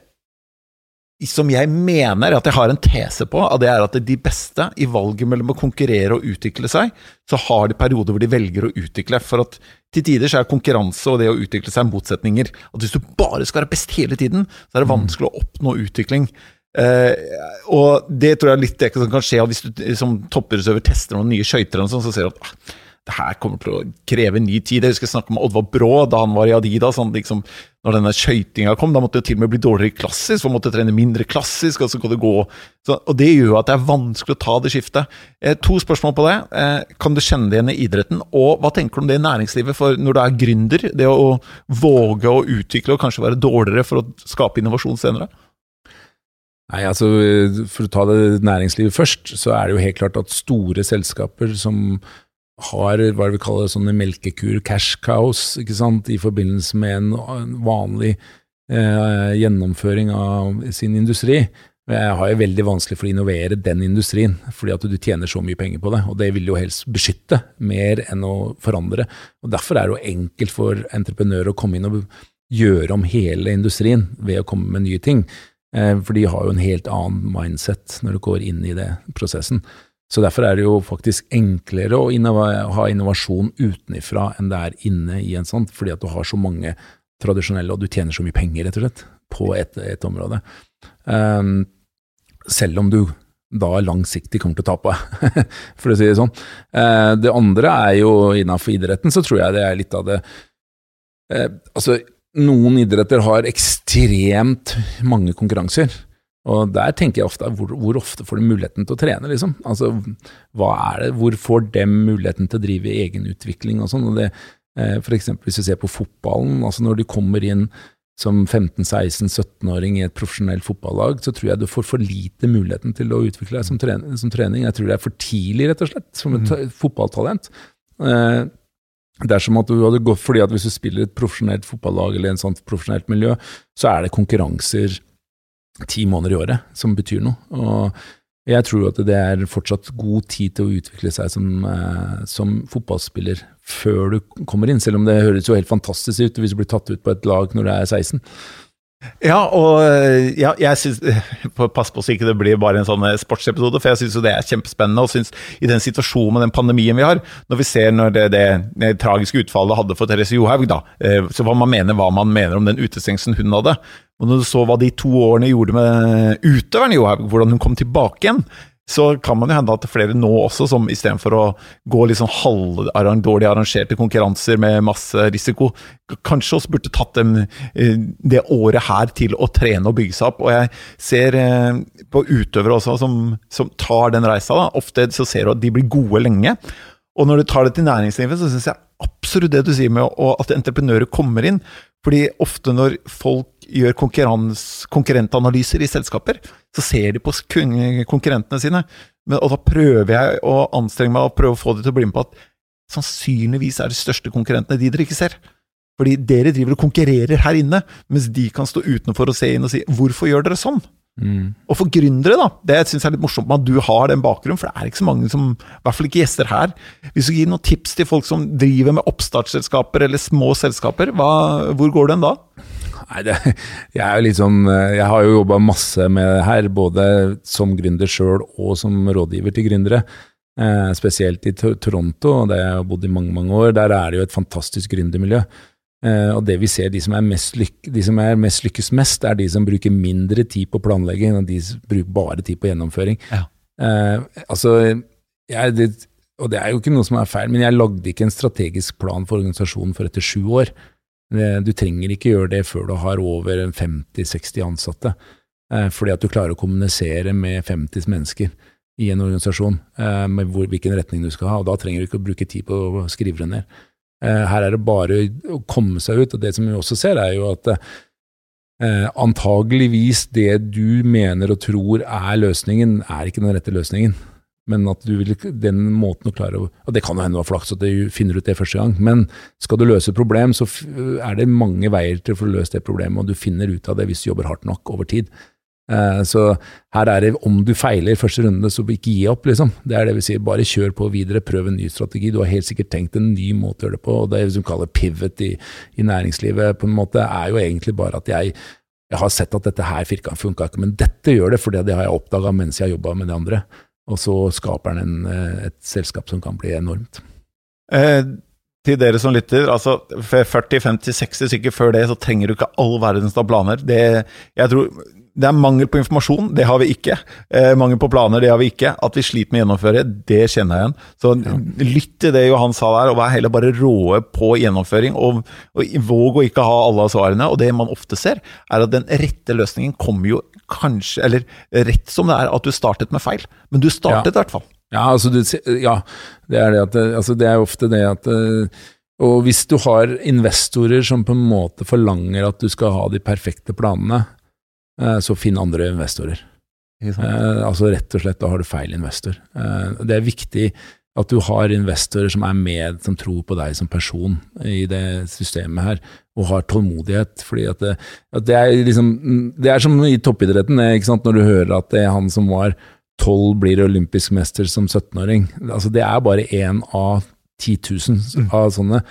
som jeg mener at jeg har en tese på, og det er at de beste i valget mellom å konkurrere og utvikle seg, så har de perioder hvor de velger å utvikle. For at til tider så er konkurranse og det å utvikle seg motsetninger. At hvis du bare skal være best hele tiden, så er det vanskelig å oppnå utvikling. Uh, og det tror jeg er litt det som kan skje hvis du som toppidrettsøver tester noen nye skøyter, sånn, så ser du at ah, det her kommer til å kreve ny tid. Jeg husker jeg snakket med Oddvar Brå da han var i Adidas. Han liksom, når denne skøytinga kom, da måtte det til og med bli dårligere klassisk, for måtte trene mindre klassisk. og så kan det gå. Så, og Det gjør at det er vanskelig å ta det skiftet. Eh, to spørsmål på det. Eh, kan du kjenne det igjen i idretten? Og hva tenker du om det i næringslivet? For når du er gründer, det å våge å utvikle og kanskje være dårligere for å skape innovasjon senere? Nei, altså For å ta det næringslivet først, så er det jo helt klart at store selskaper som har hva vi kaller sånne melkekur, cash cows, ikke sant, i forbindelse med en vanlig eh, gjennomføring av sin industri. Jeg har jo veldig vanskelig for å innovere den industrien, fordi at du tjener så mye penger på det. Og det vil jo helst beskytte mer enn å forandre. Og Derfor er det jo enkelt for entreprenører å komme inn og gjøre om hele industrien ved å komme med nye ting. Eh, for de har jo en helt annen mindset når du går inn i det prosessen. Så derfor er det jo faktisk enklere å ha innovasjon utenifra enn det er inne i en sånn, fordi at du har så mange tradisjonelle, og du tjener så mye penger, rett og slett, på et, et område. Um, selv om du da langsiktig kommer til å tape, for å si det sånn. Uh, det andre er jo innafor idretten, så tror jeg det er litt av det uh, Altså, noen idretter har ekstremt mange konkurranser. Og der tenker jeg ofte hvor, hvor, ofte får de muligheten til å trene, liksom? Altså, hva er det, hvor får dem muligheten til å drive egenutvikling og sånn? Eh, for eksempel hvis du ser på fotballen, altså når de kommer inn som 15-16-17-åring i et profesjonelt fotballag, så tror jeg du får for lite muligheten til å utvikle deg som, trening. Som trening. Jeg tror det er for tidlig, rett og slett, som et mm. fotballtalent. Eh, det er som at du hadde gått, fordi at Hvis du spiller et profesjonelt fotballag eller en sånt profesjonelt miljø, så er det konkurranser ti måneder i året som betyr noe. Og jeg tror at det er fortsatt god tid til å utvikle seg som, eh, som fotballspiller før du kommer inn, selv om det høres jo helt fantastisk ut hvis du blir tatt ut på et lag når du er 16. Ja, og eh, ja, jeg syns Pass på så ikke det blir bare en sånn eh, sportsepisode, for jeg syns det er kjempespennende. Og synes i den situasjonen med den pandemien vi har, når vi ser når det, det, det tragiske utfallet hadde for Therese Johaug, da, eh, så hva man mener hva man mener om den utestengelsen hun hadde. Og når du så hva de to årene gjorde med utøveren Johaug, hvordan hun kom tilbake igjen, så kan man jo hende at flere nå også, som istedenfor å gå litt sånn halvdårlig arrangerte konkurranser med masse risiko, kanskje også burde tatt dem eh, det året her til å trene og bygge seg opp. Og jeg ser eh, på utøvere også som, som tar den reisa. Da. Ofte så ser du at de blir gode lenge. Og når du tar det til næringslivet, så syns jeg absolutt det du sier med at entreprenører kommer inn. Fordi ofte når folk gjør konkurrentanalyser i selskaper, så ser de på konkurrentene sine. Men, og da prøver jeg å anstrenge meg og prøve å få dem til å bli med på at sannsynligvis er de største konkurrentene de dere ikke ser. Fordi dere driver og konkurrerer her inne, mens de kan stå utenfor og se inn og si 'hvorfor gjør dere sånn'? Mm. Og for gründere, da, det syns jeg er litt morsomt med at du har den bakgrunnen, for det er ikke så mange som, i hvert fall ikke gjester her. Hvis du gir noen tips til folk som driver med oppstartsselskaper eller små selskaper, hva, hvor går den da? Nei, det, jeg er sånn Jeg har jo jobba masse med det her, både som gründer sjøl og som rådgiver til gründere. Eh, spesielt i Toronto, der jeg har bodd i mange mange år. Der er det jo et fantastisk gründermiljø. Uh, og det vi ser, de som, lykke, de som, er mest lykkes mest, er de som bruker mindre tid på planlegging, og de som bruker bare tid på gjennomføring. Ja. Uh, altså, jeg, det, og det er jo ikke noe som er feil, men jeg lagde ikke en strategisk plan for organisasjonen for etter sju år. Du trenger ikke gjøre det før du har over 50-60 ansatte, uh, fordi at du klarer å kommunisere med 50 mennesker i en organisasjon med hvor, hvilken retning du skal ha, og da trenger du ikke å bruke tid på å skrive det ned. Eh, her er det bare å komme seg ut. Og det som vi også ser, er jo at eh, antageligvis det du mener og tror er løsningen, er ikke den rette løsningen. Men at du vil, den måten å klare å Og det kan jo hende du har flaks at du finner ut det første gang, men skal du løse et problem, så er det mange veier til å få løst det problemet, og du finner ut av det hvis du jobber hardt nok over tid. Eh, så her er det om du feiler første runde, så ikke gi opp, liksom. Det er det vi sier. Bare kjør på videre, prøv en ny strategi. Du har helt sikkert tenkt en ny måte å gjøre det på. og Det vi kaller pivot i, i, næringslivet, på en måte, er jo egentlig bare at jeg, jeg har sett at dette her funka ikke, men dette gjør det, for det har jeg oppdaga mens jeg har jobba med de andre. Og så skaper den en, eh, et selskap som kan bli enormt. Eh, til dere som lytter, altså 40-50-60 stykker før det, så trenger du ikke all verdens planer. Det, jeg tror det er mangel på informasjon, det har vi ikke. Eh, mangel på planer, det har vi ikke. At vi sliter med å gjennomføre, det kjenner jeg igjen. Så ja. lytt til det Johan sa der, og vær heller bare råe på gjennomføring. Og, og våg å ikke ha alle svarene. Og det man ofte ser, er at den rette løsningen kommer jo kanskje Eller rett som det er at du startet med feil, men du startet i hvert fall. Ja, altså du, ja, det er det at altså det er ofte det at eh, Og hvis du har investorer som på en måte forlanger at du skal ha de perfekte planene, så finn andre investorer. Eh, altså rett og slett, da har du feil investor. Eh, det er viktig at du har investorer som er med, som tror på deg som person i det systemet her, og har tålmodighet. fordi at det, at det er liksom Det er som i toppidretten, når du hører at det er han som var tolv, blir olympisk mester som 17-åring. Altså, det er bare én av 10 000 mm. av sånne.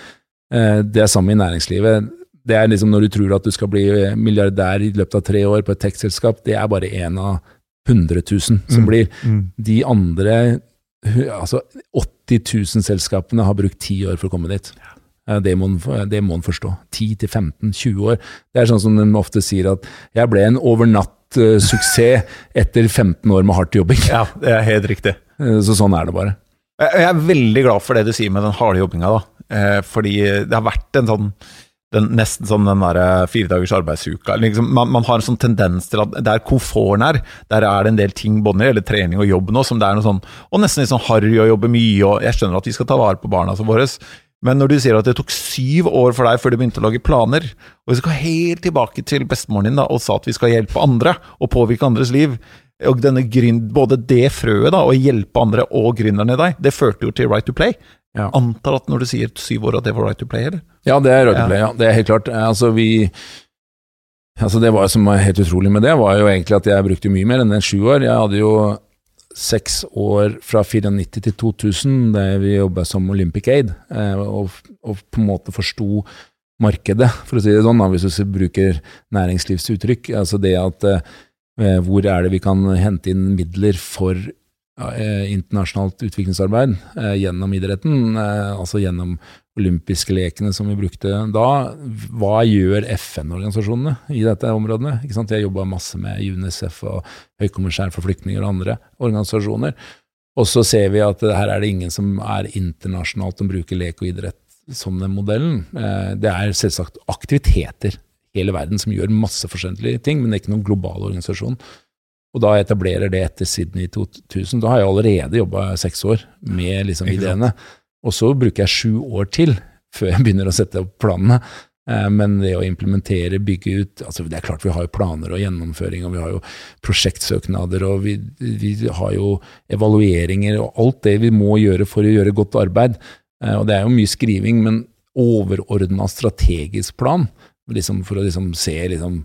Det er samme i næringslivet. Det er liksom når du tror at du skal bli milliardær i løpet av tre år på et tech-selskap, det er bare én av 100 000 som mm. blir. Mm. De andre altså 80 000 selskapene har brukt ti år for å komme dit. Det må, det må en forstå. 10-15-20 år. Det er sånn som de ofte sier at 'jeg ble en overnatt-suksess etter 15 år med hardt jobbing'. Ja, det er helt riktig. Så sånn er det bare. Jeg er veldig glad for det du sier med den harde jobbinga, da. Eh, fordi det har vært en sånn den, nesten som den der eh, fire dagers arbeidsuka. Liksom, man, man, har en sånn tendens til at der komforten er, der er det en del ting det gjelder trening og jobb nå, som det er noe sånn Og nesten litt sånn harry å jobbe mye, og jeg skjønner at vi skal ta vare på barna våre. Men når du sier at det tok syv år for deg før du begynte å lage planer, og vi skal helt tilbake til bestemoren din da, og sa at vi skal hjelpe andre og påvirke andres liv, og denne gryn, både det frøet da, å hjelpe andre og gründeren i deg, det førte jo til Right to Play. Ja. Antar at når du sier syv år at det var right to play, eller? Ja, det er right to play, ja. Det er helt klart. Altså, vi Altså, det var, som var helt utrolig med det, var jo egentlig at jeg brukte mye mer enn en sju år. Jeg hadde jo seks år fra 94 til 2000 der vi jobba som Olympic Aid, eh, og, og, på en måte forsto markedet, for å si det sånn, hvis du bruker næringslivsuttrykk. Altså det at eh, hvor er det vi kan hente inn midler for Eh, internasjonalt utviklingsarbeid eh, gjennom idretten, eh, altså gjennom olympiske lekene som vi brukte da. Hva gjør FN-organisasjonene i dette området? Jeg jobba masse med UNICEF og Høykommissær for flyktninger og andre organisasjoner. Og så ser vi at her er det ingen som er internasjonalt som bruker lek og idrett som den modellen. Det er selvsagt aktiviteter hele verden som gjør masse forskjellige ting, men det er ikke noen global organisasjon. Og da etablerer det etter Sydney 2000. Da har jeg allerede jobba seks år med liksom ideene. Og så bruker jeg sju år til før jeg begynner å sette opp planene. Eh, men det å implementere, bygge ut altså Det er klart vi har jo planer og gjennomføring, og vi har jo prosjektsøknader, og vi, vi har jo evalueringer og alt det vi må gjøre for å gjøre godt arbeid. Eh, og det er jo mye skriving, men overordna strategisk plan, liksom for å liksom se liksom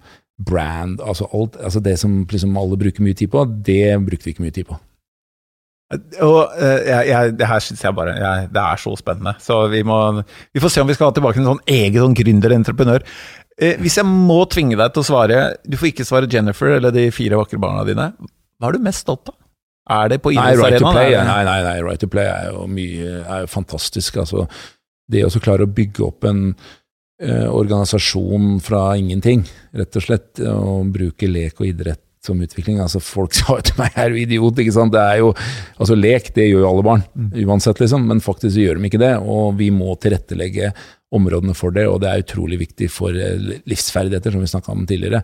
brand, altså alt, altså det som liksom alle bruker mye tid på, det brukte vi ikke mye tid på. Og uh, jeg, jeg, Det her syns jeg bare jeg, Det er så spennende. Så vi må Vi får se om vi skal ha tilbake en sånn egen sånn gründer-entreprenør. Uh, hvis jeg må tvinge deg til å svare Du får ikke svare Jennifer eller de fire vakre barna dine. Hva er du mest stolt av? Er det på idrettsarenaen? Right nei, nei, nei, Right to play er jo mye er jo fantastisk. Altså, det å klare å bygge opp en organisasjon fra ingenting, rett og slett, og bruke lek og idrett som utvikling. Altså Folk sa jo til meg 'er du idiot'? ikke sant? Det er jo, altså Lek det gjør jo alle barn, mm. uansett, liksom. Men faktisk gjør de ikke det. Og vi må tilrettelegge områdene for det, og det er utrolig viktig for eh, livsferdigheter, som vi snakka om tidligere.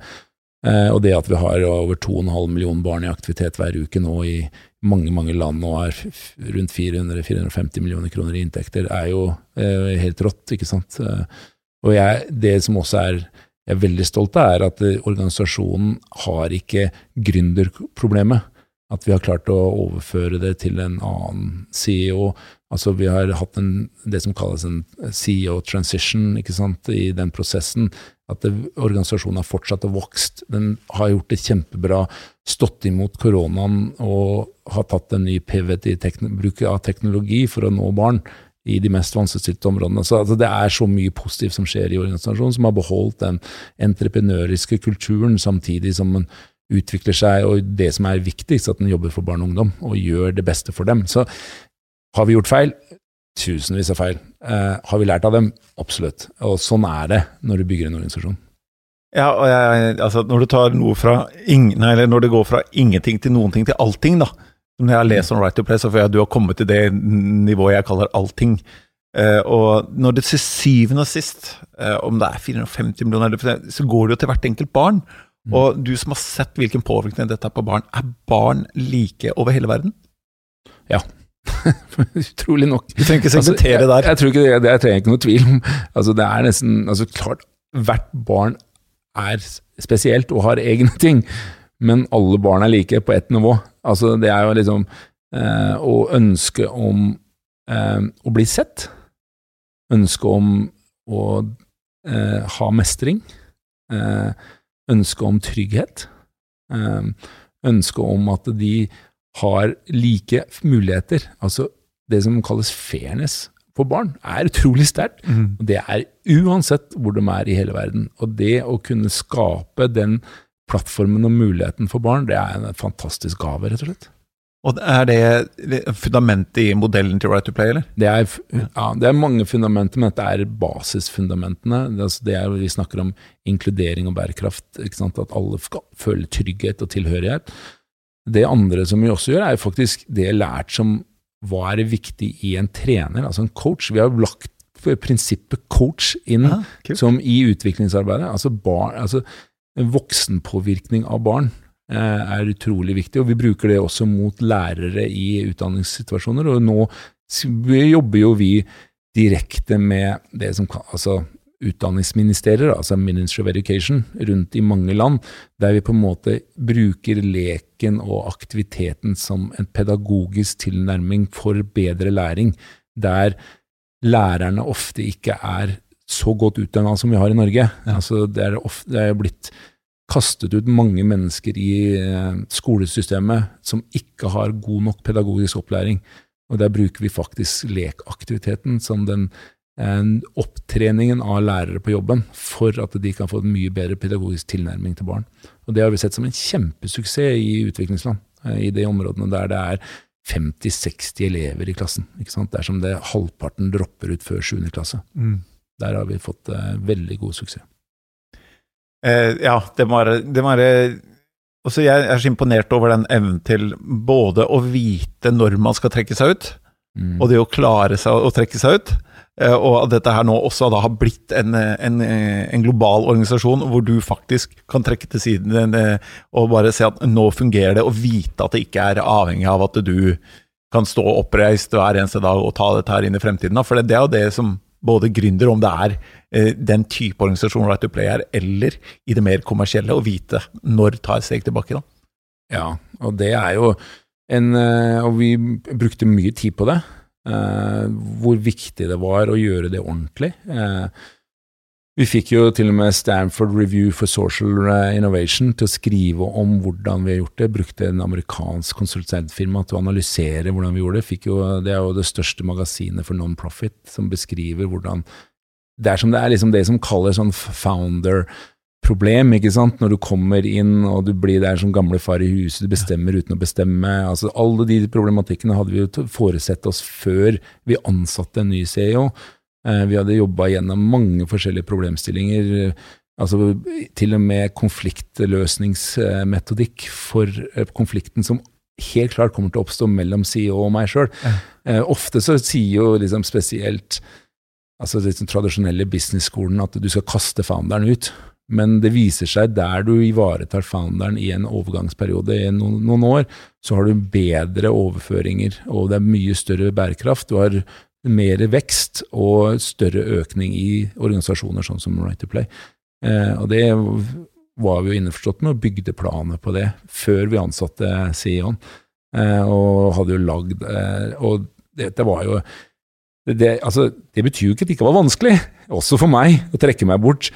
Eh, og det at vi har over 2,5 millioner barn i aktivitet hver uke nå i mange mange land og er rundt 400-450 millioner kroner i inntekter, er jo eh, helt rått, ikke sant. Eh, og jeg, det som også er jeg er veldig stolt av, er at eh, organisasjonen har ikke gründerproblemet. At vi har klart å overføre det til en annen CEO. Altså Vi har hatt en, det som kalles en CEO transition ikke sant, i den prosessen. At det, organisasjonen har fortsatt å vokst. Den har gjort det kjempebra, stått imot koronaen og har tatt en ny pivot i bruk av teknologi for å nå barn i de mest vanskeligstilte områdene. Så altså, Det er så mye positivt som skjer i organisasjonen, som har beholdt den entreprenøriske kulturen samtidig som den utvikler seg, og det som er viktigst, at den jobber for barn og ungdom og gjør det beste for dem. Så har vi gjort feil? Tusenvis av feil. Eh, har vi lært av dem? Absolutt. Og sånn er det når du bygger en organisasjon. Ja, og jeg, altså når du tar noe fra ingen, eller når det går fra ingenting til noen ting til allting, da, når jeg lest om Right to Play, så får jeg at du har kommet til det nivået jeg kaller allting. Uh, og når det til syvende og sist, uh, om det er 450 millioner, så går det jo til hvert enkelt barn. Mm. Og du som har sett hvilken påvirkning dette har på barn, er barn like over hele verden? Ja. Utrolig nok. Du trenger ikke sekventere altså, der. Jeg, tror ikke det, det jeg trenger ikke noe tvil om. Altså, det er nesten altså, klart, Hvert barn er spesielt og har egne ting men alle barn er like på ett nivå. Altså, det er jo liksom eh, å ønske om eh, å bli sett, ønske om å eh, ha mestring, eh, ønske om trygghet, eh, ønske om at de har like muligheter. Altså det som kalles fairness for barn, er utrolig sterkt. Mm. Det er uansett hvor de er i hele verden. Og det å kunne skape den plattformen og muligheten for barn, det er en fantastisk gave, rett og slett. Og Er det fundamentet i modellen til Right to Play, eller? Det er, ja, det er mange fundamenter, men dette er basisfundamentene. Det, er, det er, vi snakker om inkludering og bærekraft. At alle skal føle trygghet og tilhørighet. Det andre som vi også gjør, er faktisk det lært som hva er det viktig i en trener, altså en coach. Vi har lagt prinsippet coach inn Aha, som i utviklingsarbeidet. Altså, bar, altså voksenpåvirkning av barn eh, er utrolig viktig, og vi bruker det også mot lærere i utdanningssituasjoner. Og nå jobber jo vi direkte med det som altså utdanningsministerier, altså Ministry of Education, rundt i mange land, der vi på en måte bruker leken og aktiviteten som en pedagogisk tilnærming for bedre læring, der lærerne ofte ikke er så godt utdanna som vi har i Norge. Ja. Altså, det, er ofte, det er blitt kastet ut mange mennesker i eh, skolesystemet som ikke har god nok pedagogisk opplæring. Og der bruker vi faktisk lekaktiviteten som den eh, opptreningen av lærere på jobben for at de kan få en mye bedre pedagogisk tilnærming til barn. Og det har vi sett som en kjempesuksess i utviklingsland, eh, i de områdene der det er 50-60 elever i klassen. ikke sant? Dersom det halvparten dropper ut før 7. klasse. Mm. Der har vi fått uh, veldig god suksess. Uh, ja, det må være, også Jeg er så imponert over den evnen til både å vite når man skal trekke seg ut, mm. og det å klare seg å trekke seg ut. Uh, og at dette her nå også har blitt en, en, en, global organisasjon hvor du faktisk kan trekke til siden og bare se at nå fungerer det, og vite at det ikke er avhengig av at du kan stå oppreist hver eneste dag og ta dette her inn i fremtiden. For det, det er jo det som både gründer, om det er eh, den type organisasjon Right to Play er, eller i det mer kommersielle, å vite når ta et steg tilbake. da. Ja, og det er jo en eh, Og vi brukte mye tid på det. Eh, hvor viktig det var å gjøre det ordentlig. Eh, vi fikk jo til og med Stanford Review for Social Innovation til å skrive om hvordan vi har gjort det. Brukte en amerikansk konsulentfirma til å analysere hvordan vi gjorde det. Jo, det er jo det største magasinet for non-profit som beskriver hvordan Det er som det er liksom det som kaller sånn founder-problem, ikke sant. Når du kommer inn og du blir der som gamle far i huset, du bestemmer uten å bestemme. altså Alle de problematikkene hadde vi jo foresett oss før vi ansatte en ny CEO. Eh, vi hadde jobba gjennom mange forskjellige problemstillinger. Altså til og med konfliktløsningsmetodikk for eh, konflikten som helt klart kommer til å oppstå mellom CEO og meg sjøl. Ja. Eh, ofte så sier jo liksom spesielt altså den tradisjonelle business-skolen at du skal kaste founderen ut. Men det viser seg der du ivaretar founderen i en overgangsperiode i noen, noen, år, så har du bedre overføringer, og det er mye større bærekraft. Du har mer vekst og større økning i organisasjoner sånn som Right to Play. Eh, og det var vi jo innforstått med, og bygde planer på det før vi ansatte CEO-en. Eh, og hadde jo lagd eh, Og dette var jo det, altså, det betyr jo ikke at det ikke var vanskelig, også for meg, å trekke meg bort.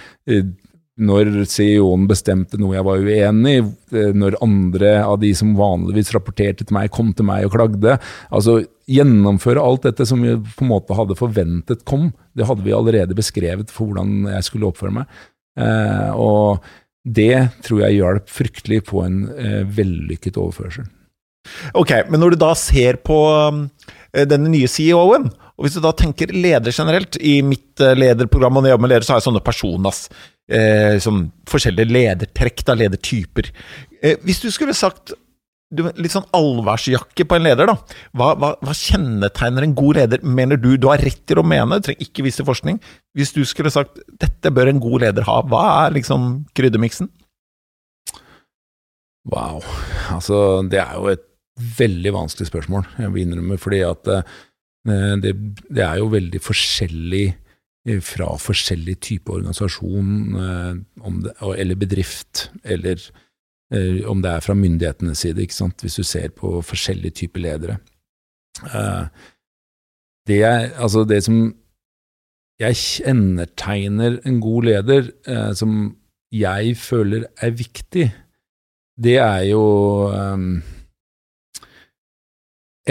Når CEO-en bestemte noe jeg var uenig i, eh, når andre av de som vanligvis rapporterte til meg, kom til meg og klagde. Altså gjennomføre alt dette som vi på en måte hadde forventet kom. Det hadde vi allerede beskrevet for hvordan jeg skulle oppføre meg. Eh, og det tror jeg hjalp fryktelig på en eh, vellykket overførsel. Ok, men når du da ser på eh, denne nye CEO-en, og hvis du da tenker leder generelt I mitt eh, lederprogram og når jeg jobber med ledere, så har jeg sånne personas eh, som forskjellige ledertrekk, da, ledertyper. Eh, hvis du skulle sagt litt sånn allværsjakke på en leder, da. Hva, hva, hva, kjennetegner en god leder, mener du? Du har rett til å mene, du trenger ikke vise forskning. Hvis du skulle sagt dette bør en god leder ha, hva er liksom kryddermiksen? Wow. Altså, det er jo et veldig vanskelig spørsmål, jeg vil innrømme, fordi at eh, det, det er jo veldig forskjellig eh, fra forskjellig type organisasjon eh, det, eller bedrift, eller Eh, om det er fra myndighetenes side, hvis du ser på forskjellige typer ledere. Eh, det, er, altså det som jeg kjennetegner en god leder, eh, som jeg føler er viktig, det er jo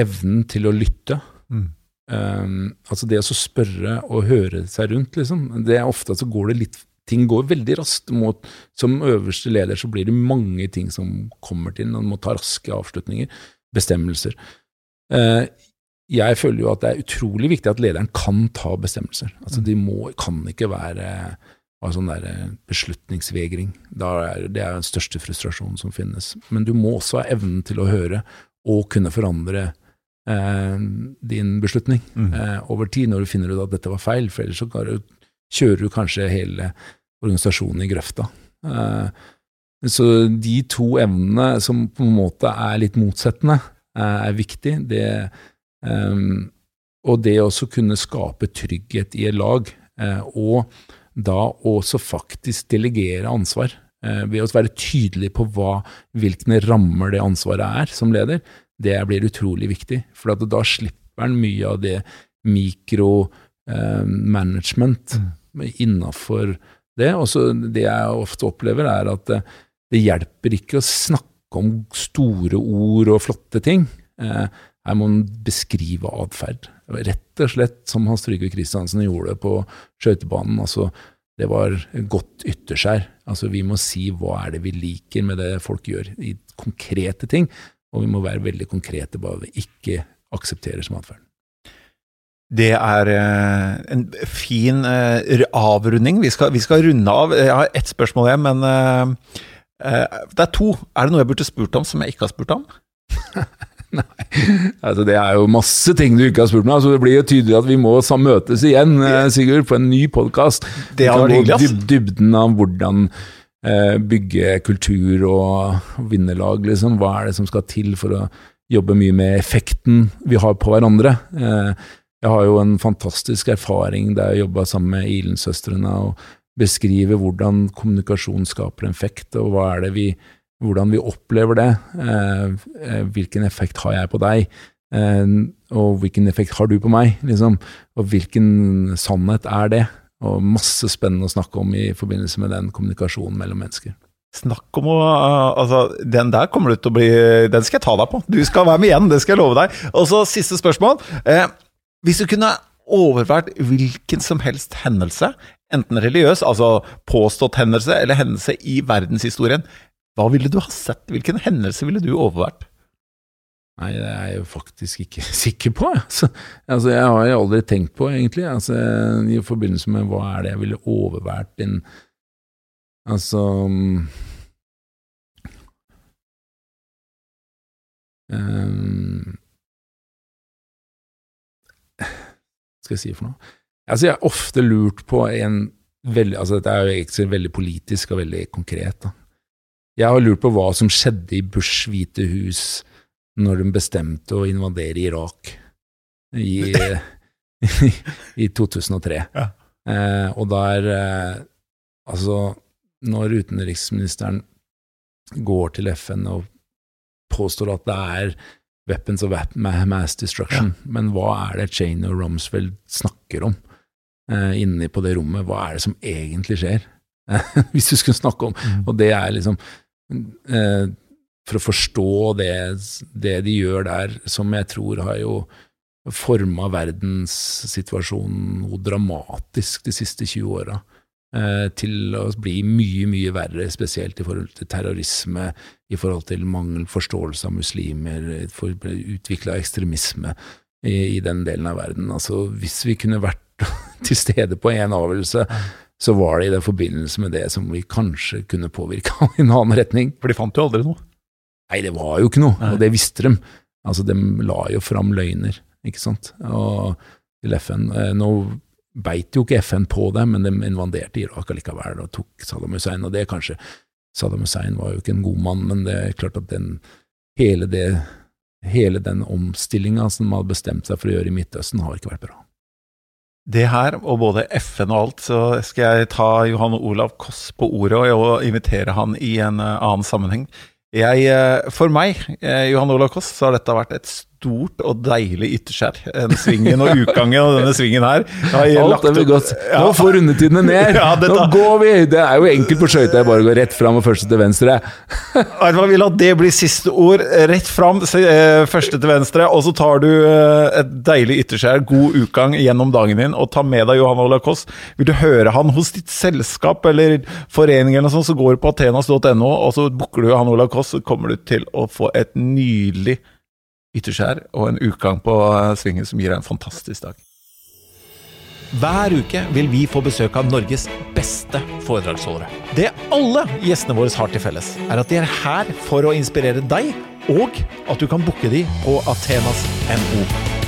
evnen til å lytte. Mm. Um, altså det å spørre og høre seg rundt, liksom. Det er ofte så går det litt ting går veldig raskt. Mot, som øverste leder så blir det mange ting som kommer til. Man må ta raske avslutninger, bestemmelser. Uh, jeg føler jo at det er utrolig viktig at lederen kan ta bestemmelser. Altså De må, kan ikke være av sånn der eh, beslutningsvegring. Er, det er den største frustrasjonen som finnes. Men du må også ha evnen til å høre og kunne forandre din beslutning mm. eh, over tid, når du finner ut at dette var feil. For ellers så kjører du kanskje hele organisasjonen i grøfta. Eh, så de to evnene som på en måte er litt motsettende, eh, er viktig. Det, eh, og det å kunne skape trygghet i et lag, og da også faktisk delegere ansvar. Ved å være tydelig på hva, hvilke rammer det ansvaret er som leder, det blir utrolig viktig. For da slipper en mye av det mikromanagement mm. innafor det. Og det jeg ofte opplever, er at det, det, hjelper ikke å snakke om store ord og flotte ting. Eh, her må man beskrive atferd. Rett og slett som Hans Trygve Kristiansen gjorde på skøytebanen. Altså, det var godt ytterskjær. Altså, vi må si hva er det vi liker med det folk gjør, i konkrete ting. Og vi må være veldig konkrete på hva vi ikke aksepterer som atferd. Det er eh, en fin eh, avrunding. Vi skal, vi skal, runde av. Jeg har ett spørsmål igjen, men eh, det er to. Er det noe jeg burde spurt om som jeg ikke har spurt om? Nei, altså det er jo masse ting du ikke har spurt meg. Altså det blir jo tydelig at vi må møtes igjen, Sigurd, på en ny podkast. Det har vært hyggelig, ass. Dybden av hvordan bygge kultur og vinnerlag, liksom. Hva er det som skal til for å jobbe mye med effekten vi har på hverandre? Jeg har jo en fantastisk erfaring der jeg jobba sammen med Ilen-søstrene og beskriver hvordan kommunikasjon skaper en effekt, og hva er det vi, hvordan vi opplever det. Eh, eh, hvilken effekt har jeg på deg, eh, og hvilken effekt har du på meg? Liksom? Og hvilken sannhet er det? Og masse spennende å snakke om i forbindelse med den kommunikasjonen mellom mennesker. Snakk om å Altså, den der kommer du til å bli Den skal jeg ta deg på. Du skal være med igjen, det skal jeg love deg. Og så siste spørsmål. Eh, hvis du kunne overvært hvilken som helst hendelse, enten religiøs, altså påstått hendelse, eller hendelse i verdenshistorien, hva ville du ha sett? Hvilken hendelse ville du overvært? Nei, det er jeg faktisk ikke sikker på. Altså, altså jeg har jo aldri tenkt på, egentlig, altså, i forbindelse med hva er det jeg ville overvært inn Altså um, Skal jeg si for noe? Altså, jeg har ofte lurt på en veldig Altså, dette er jo egentlig veldig politisk og veldig konkret, da. Jeg har lurt på hva som skjedde i Bush' hvite hus når de bestemte å invadere Irak i, i 2003. Ja. Eh, og der eh, Altså, når utenriksministeren går til FN og påstår at det er weapons of mass destruction, ja. men hva er det Cheney og Rumsfeld snakker om eh, inni på det rommet? Hva er det som egentlig skjer? Hvis du skulle snakke om mm. Og det er liksom eh, For å forstå det, det, de gjør der, som jeg tror har jo forma verdenssituasjonen noe dramatisk de siste 20 åra. Eh, til å bli mye, mye verre, spesielt i forhold til terrorisme, i forhold til mangel forståelse av muslimer, for utvikla ekstremisme i, i, den delen av verden. Altså, hvis vi kunne vært til stede på en avgjørelse, så var det i den forbindelse med det som vi kanskje kunne påvirka i en annen retning. For de fant jo aldri noe? Nei, det var jo ikke noe, Nei. og det visste de. Altså, de la jo fram løgner, ikke sant, og til FN. Eh, nå beit jo ikke FN på det, men de invaderte Irak allikevel og tok Saddam Hussein. Og det kanskje Saddam Hussein var jo ikke en god mann, men det er klart at den, hele, det, hele den omstillinga som man hadde bestemt seg for å gjøre i Midtøsten, har ikke vært bra. Det her, og både FN og alt, så skal jeg ta Johan Olav Koss på ordet og invitere han i en eh, annen sammenheng. Jeg, eh, for meg, eh, Johan Olav Koss, så har dette vært et stort og deilig ytterskjær. Den svingen og utgangen og denne svingen her. Alt er godt. Nå får rundetidene ned! Ja, Nå går vi! Det er jo enkelt på skøyta, bare å gå rett fram og første til venstre. Vi lar det bli siste ord. Rett fram, eh, første til venstre, og så tar du et deilig ytterskjær, god utgang gjennom dagen din, og tar med deg Johan Ola Koss. Vil du høre han hos ditt selskap eller forening eller noe sånt, så går du på atenas.no, og så booker du Johan Ola Koss så kommer du til å få et nydelig ytterskjær og en utgang på eh, svingen som gir deg en fantastisk dag. Hver uke vil vi få besøk av Norges beste foredragsholdere. Det alle gjestene våre har til felles, er at de er her for å inspirere deg, og at du kan booke de på Athenas NO.